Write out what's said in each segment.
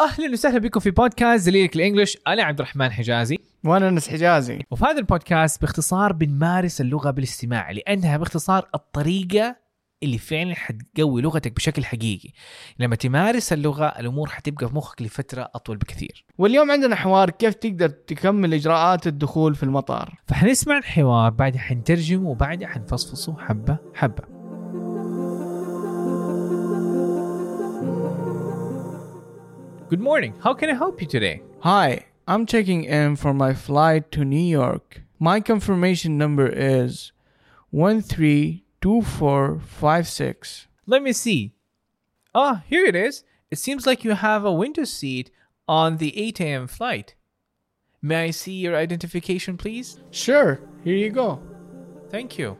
أهلا وسهلا بكم في بودكاست دليلك الإنجليش. أنا عبد الرحمن حجازي. وأنا أنس حجازي. وفي هذا البودكاست باختصار بنمارس اللغة بالاستماع لأنها باختصار الطريقة اللي فعلا حتقوي لغتك بشكل حقيقي. لما تمارس اللغة الأمور حتبقى في مخك لفترة أطول بكثير. واليوم عندنا حوار كيف تقدر تكمل إجراءات الدخول في المطار. فحنسمع الحوار بعدها حنترجم وبعدها حنفصفصه حبة حبة. Good morning. How can I help you today? Hi, I'm checking in for my flight to New York. My confirmation number is 132456. Let me see. Ah, here it is. It seems like you have a window seat on the 8 a.m. flight. May I see your identification, please? Sure, here you go. Thank you.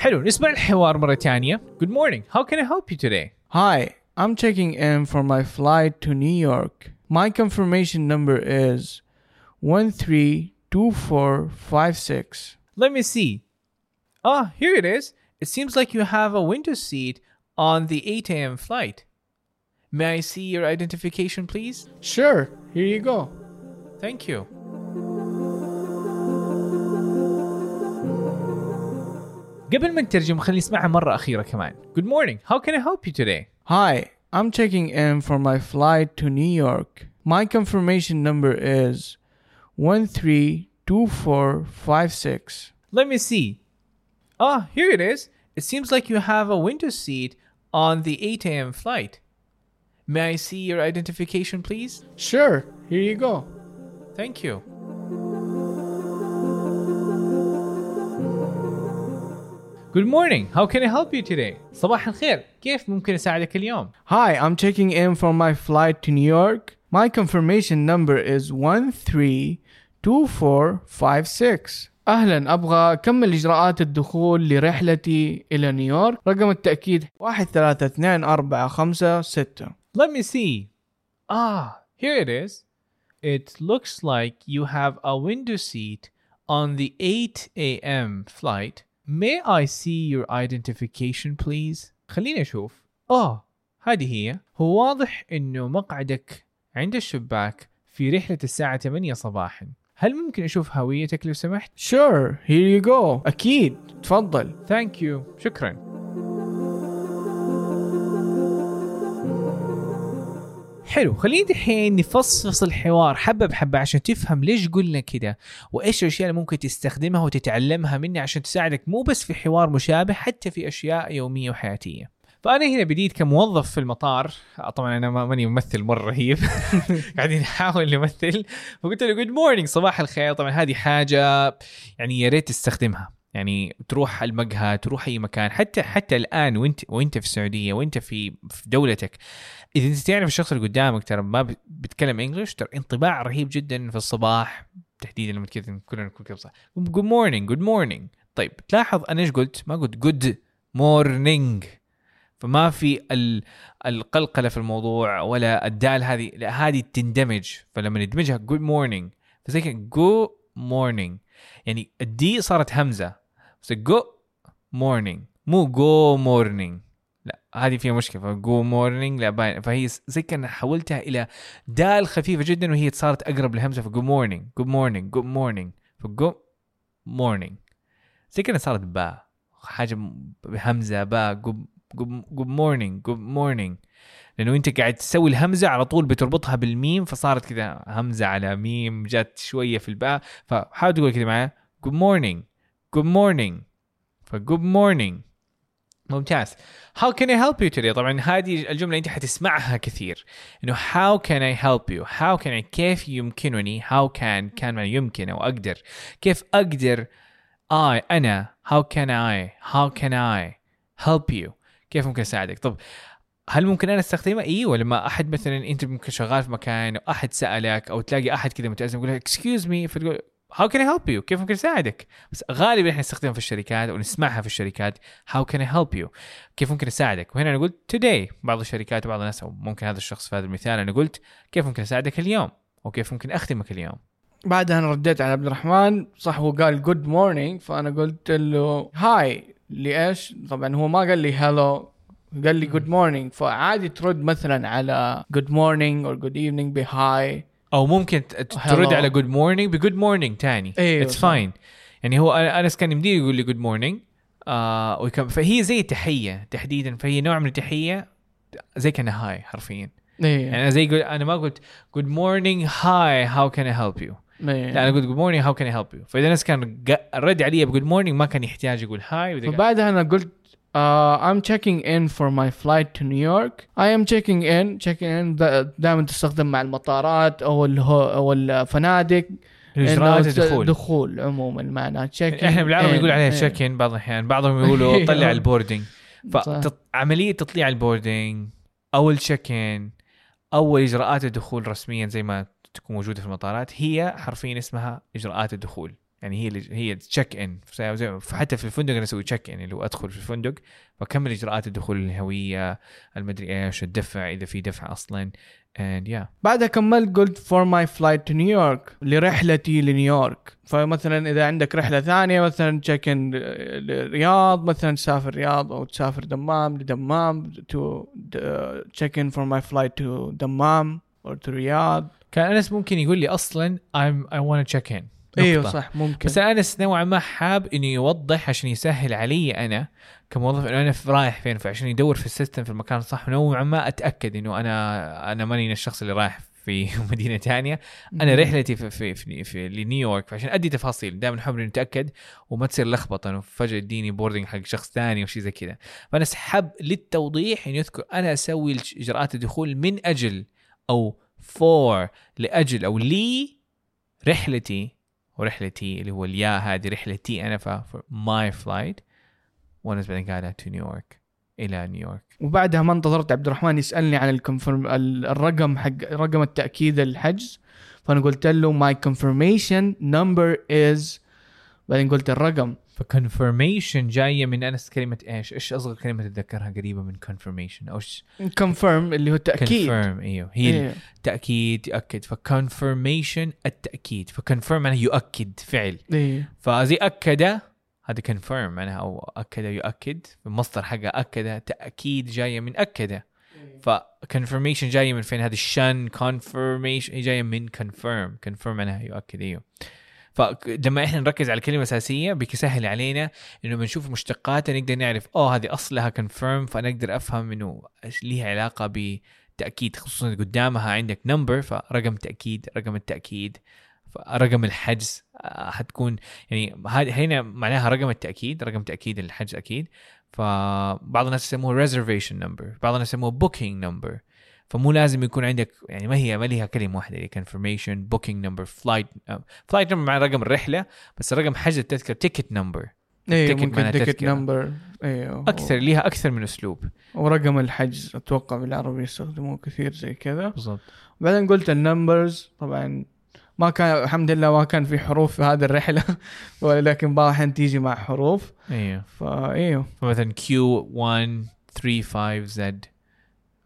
حلو نسمع الحوار مرة ثانية. Good morning. How can I help you today? Hi, I'm checking in for my flight to New York. My confirmation number is 132456. Let me see. Ah, here it is. It seems like you have a window seat on the 8 a.m. flight. May I see your identification, please? Sure, here you go. Thank you. قبل ما نترجم خلينا نسمعها مرة أخيرة كمان. Good morning. How can I help you today? Hi, I'm checking in for my flight to New York. My confirmation number is 132456. Let me see. Ah, here it is. It seems like you have a window seat on the 8 a.m. flight. May I see your identification, please? Sure, here you go. Thank you. Good morning. How can I help you today? صباح الخير. كيف ممكن أساعدك اليوم؟ Hi, I'm checking in for my flight to New York. My confirmation number is 132456. أهلا أبغى أكمل إجراءات الدخول لرحلتي إلى نيويورك رقم التأكيد 132456 Let me see. Ah, here it is. It looks like you have a window seat on the 8 a.m. flight. May I see your identification please? خليني أشوف. آه هذه هي. هو واضح إنه مقعدك عند الشباك في رحلة الساعة 8 صباحا. هل ممكن أشوف هويتك لو سمحت؟ Sure, here you go أكيد تفضل Thank you. شكرا. حلو خلينا دحين نفصفص الحوار حبة بحبة عشان تفهم ليش قلنا كده وإيش الأشياء اللي ممكن تستخدمها وتتعلمها مني عشان تساعدك مو بس في حوار مشابه حتى في أشياء يومية وحياتية. فأنا هنا بديت كموظف في المطار طبعا أنا ما- ماني ممثل مرة رهيب قاعدين نحاول نمثل. فقلت له good morning صباح الخير. طبعا هذه حاجة يعني يا ريت تستخدمها. يعني تروح المقهى تروح أي مكان حتى حتى الآن وانت وانت في السعودية وانت في في دولتك إذا أنت تعرف الشخص اللي قدامك ترى ما بيتكلم English ترى انطباع رهيب جدا في الصباح تحديدا لما كذا كلنا نكون كذا good morning good morning طيب تلاحظ أنا إيش قلت؟ ما قلت good morning فما في ال- القلقلة في الموضوع ولا الدال هذه لا هذه تندمج. فلما ندمجها good morning فزي كذا good morning يعني ال D صارت همزة. بس good morning مو good morning لا هذه فيها مشكلة. ف good morning لا باين فهي زي كأن حولتها إلى دال خفيفة جدا وهي صارت أقرب للهمزه ف good morning good morning good morning ف good morning زي كانها صارت باء حاجة بهمزة good good morning good morning لأنه أنت قاعد تسوي الهمزة على طول بتربطها بالميم فصارت كذا همزة على ميم جات شوية في الباء. فحاول تقول كذا معايا؟ good morning good morning ف good morning ممتاز. How can I help you today? طبعا هذه الجملة أنت حتسمعها كثير. إنه how can I help you? How can I كيف يمكنني? How can، can معنى يمكن أو أقدر. كيف أقدر I أنا؟ How can I? How can I help you? كيف ممكن أساعدك؟ طب هل ممكن أنا أستخدمها؟ أيوه لما أحد مثلا أنت ممكن شغال في مكان أو احد سألك أو تلاقي أحد كذا متأزم يقول لك excuse me فتقول how can help you كيف ممكن اساعدك؟ بس غالبا إحنا نستخدمها في الشركات أو نسمعها في الشركات. how can help you كيف ممكن اساعدك؟ وهنا أنا قلت today. بعض الشركات وبعض الناس أو ممكن هذا الشخص في هذا المثال أنا قلت كيف ممكن اساعدك اليوم؟ أو كيف ممكن اخدمك اليوم؟ بعدها أنا رديت على عبد الرحمن صح هو قال good morning فأنا قلت له hi لإيش؟ طبعا هو ما قال لي hello قال لي good morning فعادي ترد مثلا على good morning or good evening ب hi. أو ممكن ترد. على good morning ب good morning تاني. أيوه، it's. fine يعني هو أنس كان يمديه يقول لي good morning آه welcome فهي زي تحية تحديدا. فهي نوع من التحية زي كانها hi حرفيا. إيه. يعني زي قل... أنا ما قلت good morning hi how can I help you. لا أنا قلت good morning how can I help you فإذا الناس كان رد علي ب good morning ما كان يحتاج يقول hi فبعدها أنا قلت uh, I'm checking in for my flight to New York. I am checking in checking in. دائما تستخدم مع المطارات أو الهو أو الفنادق. اجراءات الدخول دخول. عموما معناها check إحنا بالعربي نقول عليها check in بعض الأحيان. بعضهم يقولوا. طلع ال boarding. فعمليه تطليع ال boarding أو ال check in أو إجراءات الدخول رسميا زي ما تكون موجودة في المطارات هي حرفيا اسمها إجراءات الدخول. يعني هي هي check in حتى في الفندق أنا أسوي check in اللي هو أدخل في الفندق واكمل إجراءات الدخول الهوية المدري إيش الدفع إذا في دفع أصلا. And yeah. بعدها كملت قلت for my flight to New York لرحلتي لنيويورك. فمثلا إذا عندك رحلة ثانية مثلا check in الرياض مثلا تسافر الرياض أو تسافر دمام لدمام to check in for my flight to دمام or to رياض. كان أنس ممكن يقول لي أصلا I'm I want to check in. أيوه. صح ممكن. بس أنس نوعا ما حاب إنه يوضح عشان يسهل علي أنا كموظف إنه أنا في- رايح فين فعشان يدور في ال system في المكان الصح. نوعا ما أتأكد إنه أنا أنا ماني الشخص اللي رايح في مدينة ثانية أنا رحلتي في في, في, في لنيويورك فعشان أدي تفاصيل. دائما نحب نتاكد وما تصير لخبطة إنه فجأة يديني boarding حق شخص ثاني وشي زي كذا. فانا حب للتوضيح إنه يذكر أنا أسوي إجراءات الدخول من أجل أو for لأجل أو لي رحلتي ورحلتي اللي هو اليا هذه رحلتي أنا ف my flight وأنا بعدين قاعد to نيويورك إلى نيويورك وبعدها ما انتظرت عبد الرحمن يسألني عن ال confirm ال- الرقم حق رقم التأكيد الحجز. فأنا قلت له my confirmation number is بعدين قلت الرقم. ف confirmation جاية من أنس كلمة إيش؟ إيش أصغر كلمة تتذكرها قريبة من confirmation أو إيش؟ confirm اللي هو تاكيد confirm إيوه. هي إيه. التاكيد يؤكد. ف confirmation التأكيد. ف confirm معناها يؤكد فعل. إيه. فزي أكد هذا confirm معناها أو أكد يؤكد. المصدر حقه أكد تأكيد جاية من أكد. ف confirmation جاية من فين؟ هذا ال tion confirmation جاية من confirm confirm معناها يؤكد إيوه. فلما إحنا نركز على الكلمة الاساسيه بيسهل علينا إنه بنشوف مشتقاتها نقدر نعرف اوه هذه أصلها confirm فنقدر أفهم إنه ليها علاقة بتأكيد خصوصا قدامها عندك number فرقم تأكيد رقم التأكيد رقم الحجز آه، حتكون يعني هنا معناها رقم التأكيد رقم تأكيد الحجز أكيد. فبعض الناس يسموه reservation number بعض الناس يسموه booking number. فمو لازم يكون عندك يعني ما هي ما لها كلمة واحدة هي booking number flight آه، flight number مع رقم الرحلة بس رقم حجز التذكرة ticket ممكن معناها ticket تذكرة. number أيوه أكثر ليها أكثر من أسلوب. ورقم الحجز أتوقع بالعربي يستخدموه كثير زي كذا. بالضبط. بعدين قلت النمبرز طبعا ما كان الحمد لله ما كان في حروف في هذه الرحلة ولكن بعض الأحيان تيجي مع حروف. أيوه فايوه فمثلا Q1 35 Z.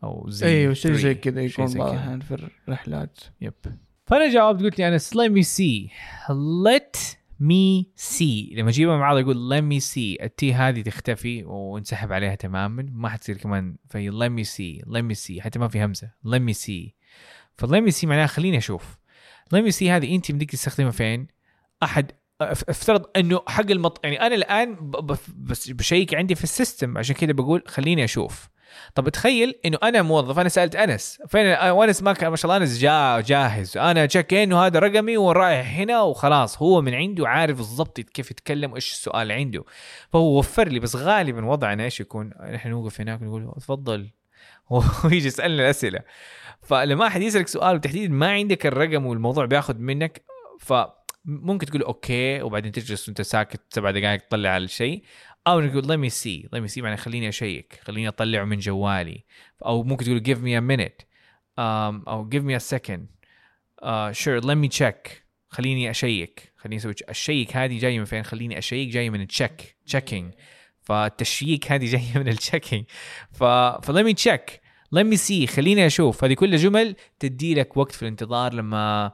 أو Z أيوه شيء 3. زي كذا يكون زي بعض في الرحلات. يب فأنا جاوبت قلت لي أنا let me see. Let me see. لما اجيبها مع يقول let me see. التي هذه تختفي ونسحب عليها تماما. ما حتصير كمان. في let me see let me see. حتى ما في همزة. Let me see. ف let me see معناها خليني أشوف. Let me see هذه أنت بدك تستخدمها فين؟ أحد أف- أفترض إنه حق المط... يعني أنا الآن ب check عندي في ال system. عشان كذا بقول خليني أشوف. طب تخيل إنه أنا موظف أنا سألت أنس فين وأنس ما كان ما شاء الله أنس جا جاهز. أنا check in وهذا رقمي ورايح هنا وخلاص هو من عنده عارف بالضبط كيف يتكلم وإيش السؤال اللي عنده. فهو وفر لي بس غالبا وضعنا إيش يكون؟ نحن نوقف هناك ونقول تفضل. ويجي يسألنا الأسئلة. فلما أحد يسألك سؤال وتحديدا ما عندك الرقم والموضوع بياخذ منك فممكن تقول okay وبعدين تجلس وأنت ساكت سبع دقائق تطلع على الشيء. أو نقول let me see let me see. معناه خليني أ check خليني أطلعه من جوالي. أو ممكن تقول give me a minute. Um, أو give me a second. Uh, sure let me check. خليني أ check خليني أسوي ال check هذه جاية من فين؟ خليني أ check جاية من ال check checking. فالتشييك هذه جاية من ال checking ف let me check let me see. خليني أشوف. هذه كلها جمل تدي لك وقت في الانتظار لما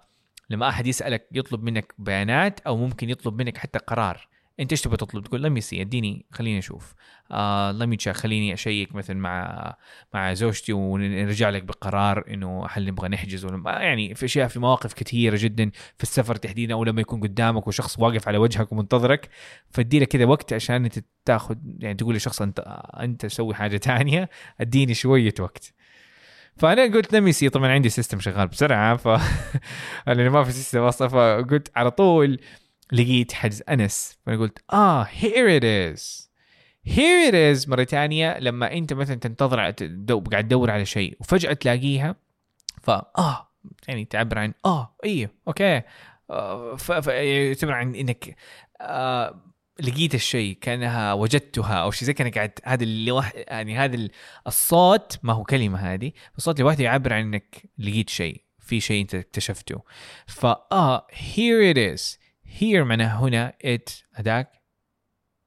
لما أحد يسألك يطلب منك بيانات أو ممكن يطلب منك حتى قرار. إنت إيش تبغى تطلب؟ تقول let me see أديني خليني أشوف. آه let me خليني أ check مثلا مع مع زوجتي ونرجع لك بقرار إنه هل نبغى نحجز ولا ما- يعني في أشياء في مواقف كثيره جدا في السفر تحديدا أو لما يكون قدامك وشخص واقف على وجهك ومنتظرك فادي له كذا وقت عشان أنت تاخذ يعني تقول للشخص أنت أنت سوي حاجة تانية أديني شوية وقت. فأنا قلت let me see طبعا عندي system شغال بسرعة ف لأنه ما في system أصلا فقلت على طول لقيت حجز أنس. فأنا قلت آه here it is. Here it is. مرة ثانية لما أنت مثلا تنتظر قاعد تدور على شيء وفجأة تلاقيها فا آه يعني تعبر عن آه أيوه okay. آه ف- ف- يعتبر عن إنك آه لقيت الشيء كأنها وجدتها أو شيء زي كأنك قاعد هذا اللي وح... يعني هذا ال- الصوت ما هو كلمة هذه الصوت لوحده يعبر عن إنك لقيت شيء في شيء أنت اكتشفته. فاه here it is. Here معناها هنا it اداك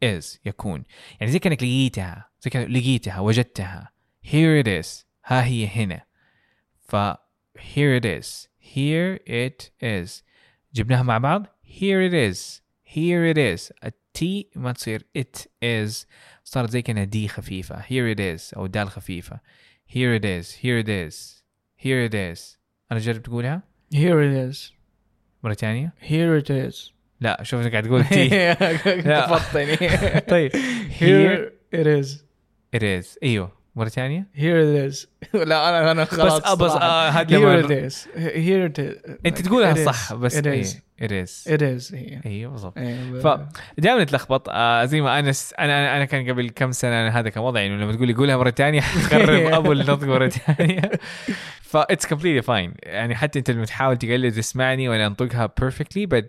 is يكون يعني زي كانك لقيتها زي كانك لقيتها وجدتها here it is ها هي هنا ف here it is here it is جبناها مع بعض here it is here it is التي ما تصير it is صارت زي كانها دي خفيفة here it is أو دال خفيفة here it is here it is here it is أنا جرب تقولها here it is مرة ثانية here it is. لا شوف أنت قاعد تقول تي. تفطني. طيب. Here it is. it is. أيوه. مرة ثانية here it is. لا أنا أنا خلاص بس بس هذا it is. Here it is. أنت تقولها. صح بس it is. it is. It is هي أيوه بالضبط. إيه، ب- ف- دائما نتلخبط. آه زي ما انس أنا أنا كان قبل كم سنة هذا كان وضعي إنه لما تقول لي قولها مرة ثانية قرب أبو النطق مرة ثانية ف it's completely fine يعني حتى أنت لما تحاول تقلد تسمعني وأنا أنطقها perfectly بس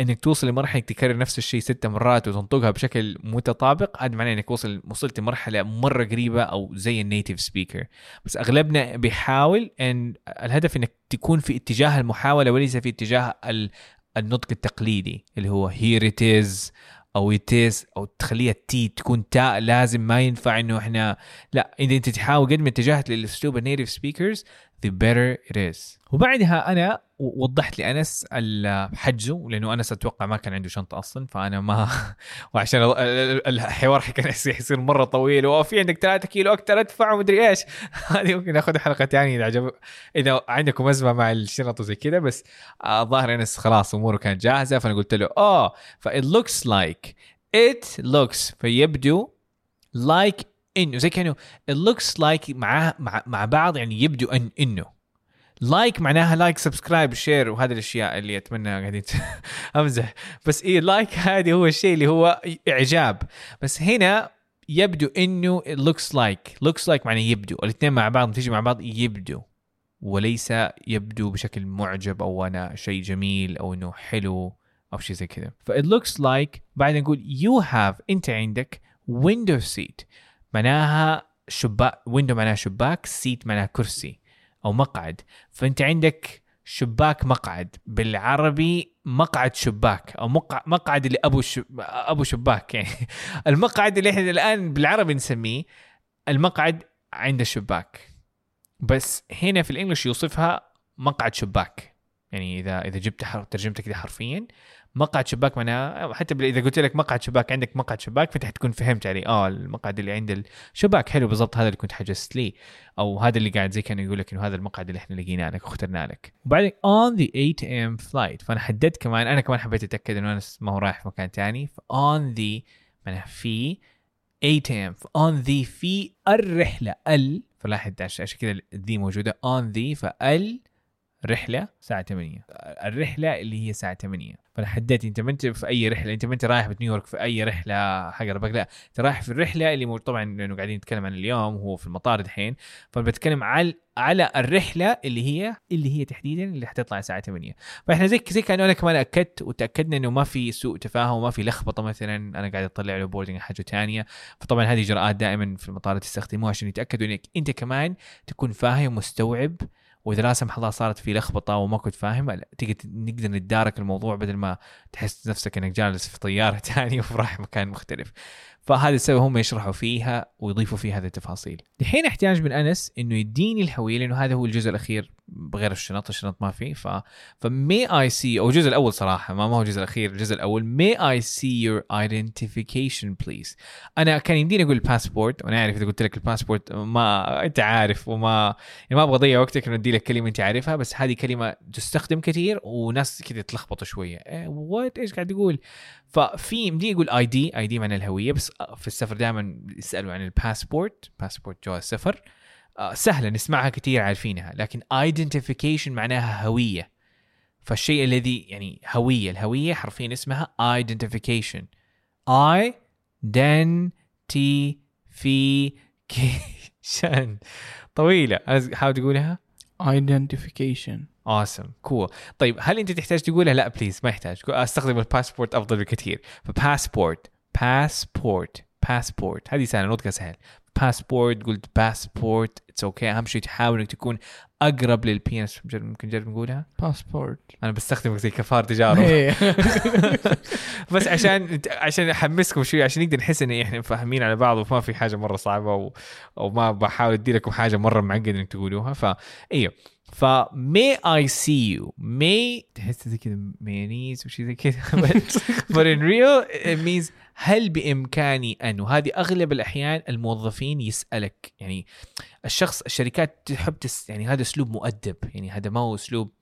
إنك توصل لمرحلة إنك تكرر نفس الشيء ست مرات وتنطقها بشكل متطابق هذا معناه إنك وصل وصلت لمرحله مرة قريبة أو زي ال native speaker بس أغلبنا بيحاول إن الهدف إنك تكون في اتجاه المحاولة وليس في اتجاه ال- النطق التقليدي اللي هو here it is أو is أو تخليها تي تكون تاء لازم ما ينفع إنه إحنا لا إذا أنت تحاول قد ما اتجهت للأسلوب ال native speakers the better it is. وبعدها أنا وضحت لانس حجزه لأنه أنس أتوقع ما كان عنده شنطة أصلا فأنا ما وعشان ال- ال- الحوار كان يصير مرة طويل وفي عندك 3 كيلو أكثر أدفع ومدري إيش. هذه ممكن ناخذ حلقة ثانية إذا عجب إذا عندكم أزمة مع الشنط وزي كذا بس آه، الظاهر أنس خلاص أموره كانت جاهزة فأنا قلت له آه ف it looks like it looks فيبدو like إنه زي كأنه it looks like مع مع, مع بعض يعني يبدو أن إنه. like معناها like subscribe share وهذه الأشياء اللي أتمنى قاعدين أمزح. بس إيه like هذه هو الشيء اللي هو إعجاب. بس هنا يبدو إنه it looks like. Looks like معناه يبدو. الاثنين مع بعض تيجي مع بعض يبدو. وليس يبدو بشكل معجب أو أنا شيء جميل أو إنه حلو أو شيء زي كذا. ف it looks like بعدين نقول you have أنت عندك window seat. معناها شباك window معناها شباك seat معناها كرسي أو مقعد. فأنت عندك شباك مقعد بالعربي مقعد شباك أو مقع مقعد اللي أبو شب... أبو شباك يعني. المقعد اللي إحنا الآن بالعربي نسميه المقعد عند الشباك. بس هنا في الإنجليش يوصفها مقعد شباك. يعني اذا إذا جبت حرف ترجمتها كذا حرفيا مقعد شباك معناها حتى إذا قلت لك مقعد شباك عندك مقعد شباك فأنت حتكون فهمت عليه آه المقعد اللي عند الشباك حلو بالضبط هذا اللي كنت حجزت ليه أو هذا اللي قاعد زي كان يقول لك إنه هذا المقعد اللي إحنا لقيناه لك واخترناه لك. وبعدين on the 8 am flight فأنا حددت كمان أنا كمان حبيت أتأكد إنه أنا ما هو رايح في مكان ثاني on the معناها في 8 am on the في الرحلة ال فلاحظ عشان كذا ذي موجودة on the فال رحلة الساعة 8 الرحلة اللي هي الساعة 8 فأنا حددت أنت ما انت في أي رحلة أنت ما أنت رايح بنيويورك في أي رحلة حق ربك. لا أنت رايح في الرحلة اللي مو طبعا لأنه قاعدين نتكلم عن اليوم وهو في المطار دحين. فبتكلم على على الرحلة اللي هي اللي هي تحديدا اللي حتطلع الساعة 8 فإحنا زي زي كأنه أنا كمان أكدت وتأكدنا إنه ما في سوء تفاهم وما في لخبطة مثلا. أنا قاعد أطلع له بوردنج حاجة ثانية فطبعا هذه إجراءات دائما في المطار تستخدموها عشان يتأكدوا إنك أنت كمان تكون فاهم مستوعب وإذا لا سمح الله صارت في لخبطة وما كنت فاهم تقدر نقدر نتدارك الموضوع بدل ما تحس نفسك إنك جالس في طيارة ثانية ورايح مكان مختلف. فهذا السبب هم يشرحوا فيها ويضيفوا فيها هذه التفاصيل. الحين احتاج من أنس إنه يديني الهويه لأنه هذا هو الجزء الأخير بغير الشنط الشنط ما في. ف ف may I see أو الجزء الأول صراحة ما, ما هو الجزء الأخير الجزء الأول. may I see your identification please أنا كان يمديني أقول باسبورت وأنا عارف إذا قلت لك الباسبورت ما أنت عارف وما يعني ما أبغى أضيع وقتك إنه ادي لك كلمة أنت عارفها بس هذه كلمة تستخدم كثير وناس كذا تلخبطوا شوية. إيه what إيش قاعد تقول؟ ففي يمدي يقول ID ID معنى الهوية بس في السفر دائما يسألوا عن ال passport passport جواز سفر. آه، سهلة نسمعها كثير عارفينها لكن identification معناها هوية. فالشيء الذي يعني هوية الهوية حرفيا اسمها identification. I then T في كيشن طويلة. حاول تقولها؟ Identification. Awesome. Cool. طيب هل أنت تحتاج تقولها؟ لا please ما يحتاج. أستخدم الباسبورت أفضل بكثير. ف passport passport passport هذه سهلة نطقها سهل. باسبورت قلت passport it's okay أهم شيء تحاول إنك تكون أقرب لل P S ممكن نجرب نقولها باسبورت أنا بستخدمك زي كفار تجارب إيه. بس عشان عشان أحمسكم شوي عشان نقدر نحس ان إحنا فاهمين على بعض وما في حاجة مرة صعبة و... أو ما بحاول ادي لكم حاجة مرة معقدة إنك تقولوها. ف إيوه. ف may I see you? May تحس زي كذا مايونيز وشي زي كذا but in real it means هل بإمكاني أن وهذه أغلب الأحيان الموظفين يسألك. يعني الشخص الشركات تحب تس يعني هذا أسلوب مؤدب. يعني هذا ما هو أسلوب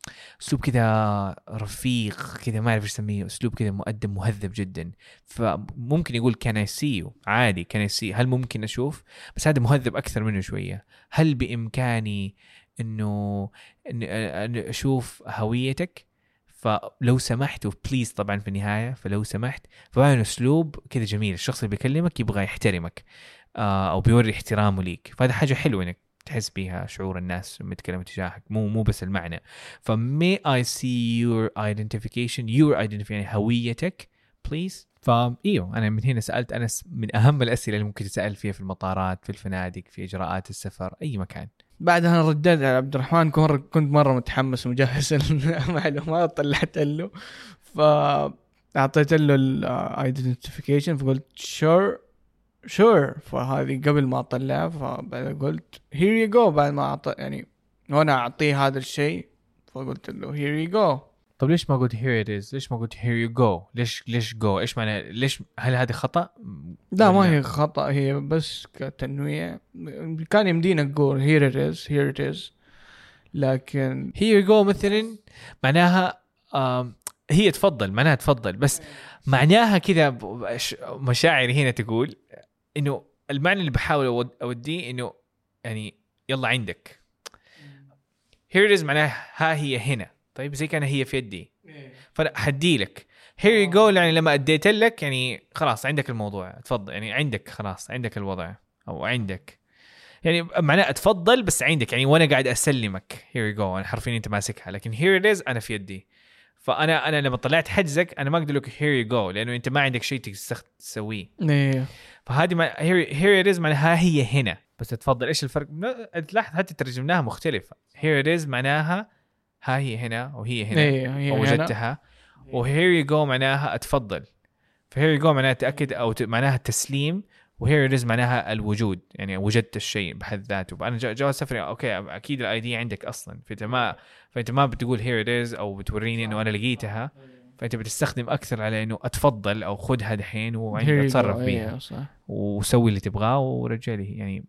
أسلوب كذا رفيق كذا ما أعرف إيش اسميه أسلوب كذا مؤدب مهذب جدا. فممكن يقول can I see your عادي. can I see هل ممكن أشوف؟ بس هذا مهذب أكثر منه شوية. هل بإمكاني إنه ان أشوف هويتك فلو سمحت و please طبعا في النهاية فلو سمحت فهذا أسلوب كذا جميل. الشخص اللي بيكلمك يبغى يحترمك آه أو بيوري احترامه ليك. فهذا حاجة حلوة إنك تحس بيها شعور الناس لما يتكلموا تجاهك. مو مو بس المعنى. ف may I see your identification your identification يعني هويتك please فايوه أنا من هنا سألت أنس من أهم الأسئلة اللي ممكن تسال فيها في المطارات في الفنادق في إجراءات السفر أي مكان. بعدها رديت على عبد الرحمن كنت مره متحمس ومجهز المعلومات طلعت له. فاعطيت له ال identification فقلت sure sure فهذه قبل ما اطلع فبعد قلت here you go بعد ما اعطي يعني وأنا أعطيه هذا الشيء فقلت له here you go طب ليش ما قلت here it is؟ ليش ما قلت here you go؟ ليش ليش go؟ إيش معنى ليش هل هذه خطأ؟ لا ما هي خطأ هي بس كتنويع كان يمدينا نقول here it is here it is لكن here you go مثلا معناها هي تفضل معناها تفضل بس معناها كذا مشاعري هنا تقول إنه المعنى اللي بحاول أوديه إنه يعني يلا عندك here it is معناها ها هي هنا طيب؟ زي كان هي في يدي. إيه. فحدي لك. here you go يعني لما أديت لك يعني خلاص عندك الموضوع. تفضل يعني عندك خلاص عندك الوضع. أو عندك. يعني معناه أتفضل بس عندك. يعني وأنا قاعد أسلمك. here you go أنا حرفيا أنت ماسكها. لكن here it أنا في يدي. فأنا أنا لما طلعت حجزك أنا ما أقدر لك here you go لأنه أنت ما عندك شيء تسويه. إيه. فهذه ما here it معناها هي هنا. بس تفضل إيش الفرق؟ تلاحظ حتى ترجمناها مختلفة. here it معناها ها هي هنا وهي هنا إيه هي ووجدتها. و here you go معناها اتفضل. ف here you go معناها تأكد أو معناها التسليم و here is معناها الوجود يعني وجدت الشيء بحد ذاته فانا جواز سفري okay أكيد ال ID عندك أصلا. فأنت ما فأنت ما بتقول here is أو بتوريني إنه أنا لقيتها. فأنت بتستخدم أكثر على إنه اتفضل أو خذها دحين وعندك اتصرف بيها. صح. وسوي اللي تبغاه ورجع لي يعني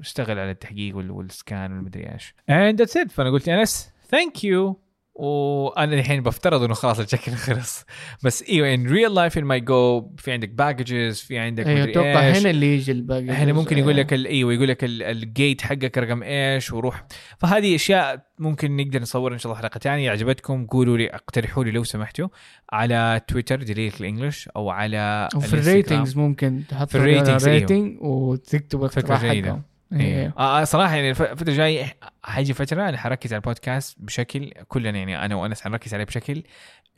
اشتغل على التحقيق وال scan والمدري إيش. and that's it فأنا قلت أنس. thank you وأنا الحين بفترض إنه خلاص الشكل خلص. بس إيوه in real life it might go في عندك baggages في عندك أيوه أتوقع هنا اللي يجي ال baggages هنا ممكن يقول لك إيوه يقول لك ال gate حقك رقم إيش وروح. فهذه أشياء ممكن نقدر نصور إن شاء الله حلقة ثانية. عجبتكم قولوا لي اقترحوا لي لو سمحتوا على تويتر دليل ال English أو على وفي ال ratings ممكن تحط في ال ratings rating أيوه. وتكتب اقتراح إيه. إيه. آه, صراحة يعني الفترة الجاية حيجي فترة أنا حركز على البودكاست بشكل كلنا يعني أنا وأنس حنركز عليه بشكل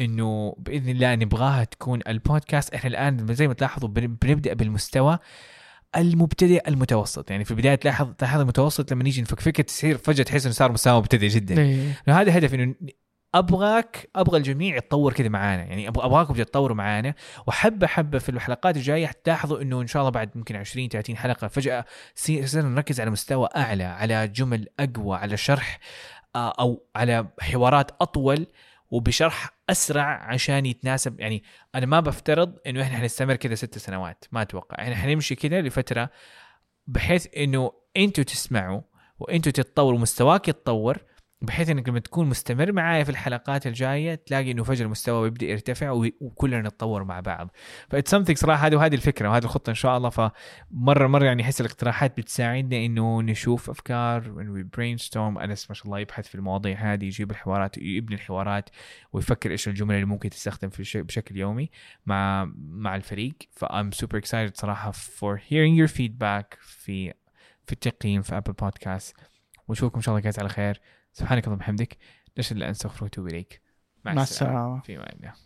إنه بإذن الله نبغاها تكون البودكاست إحنا الآن زي ما تلاحظوا بنبدأ بالمستوى المبتدئ المتوسط يعني في البداية تلاحظ تلاحظ المتوسط لما نيجي نفكفك تصير فجأة تحس إنه صار مستوى مبتدئ جدا إيه. هذا هدف إنه أبغاك أبغى الجميع يتطور كذا معانا. يعني أبغى أبغاكم تتطوروا معانا. وحبه حبه في الحلقات الجاية حتلاحظوا إنه إن شاء الله بعد ممكن 20 30 حلقة فجأة صرنا نركز على مستوى أعلى على جمل أقوى على شرح آه، أو على حوارات أطول وبشرح أسرع عشان يتناسب. يعني أنا ما بفترض إنه إحنا حنستمر كذا ست سنوات ما أتوقع. إحنا حنمشي كذا لفترة بحيث إنه أنتوا تسمعوا وأنتوا تتطوروا مستواك يتطور بحيث إنك لما تكون مستمر معايا في الحلقات الجاية تلاقي إنه فجأة المستوى بيبدأ يرتفع وكلنا نتطور مع بعض. ف it's something صراحة هذه وهذه الفكرة وهذه الخطة إن شاء الله. فمره مرة يعني أحس الاقتراحات بتساعدنا إنه نشوف أفكار we brainstorm أنس ما شاء الله يبحث في المواضيع هذه يجيب الحوارات يبني الحوارات ويفكر إيش الجمل اللي ممكن تستخدم في بشكل يومي مع مع الفريق. ف I'm super excited صراحة for hearing your feedback في في التقييم في Apple Podcast ونشوفكم إن شاء الله guys على خير. سبحانك اللهم وبحمدك نشهد لا انسى وأتوب إليك. مع السلامة. في أمان الله.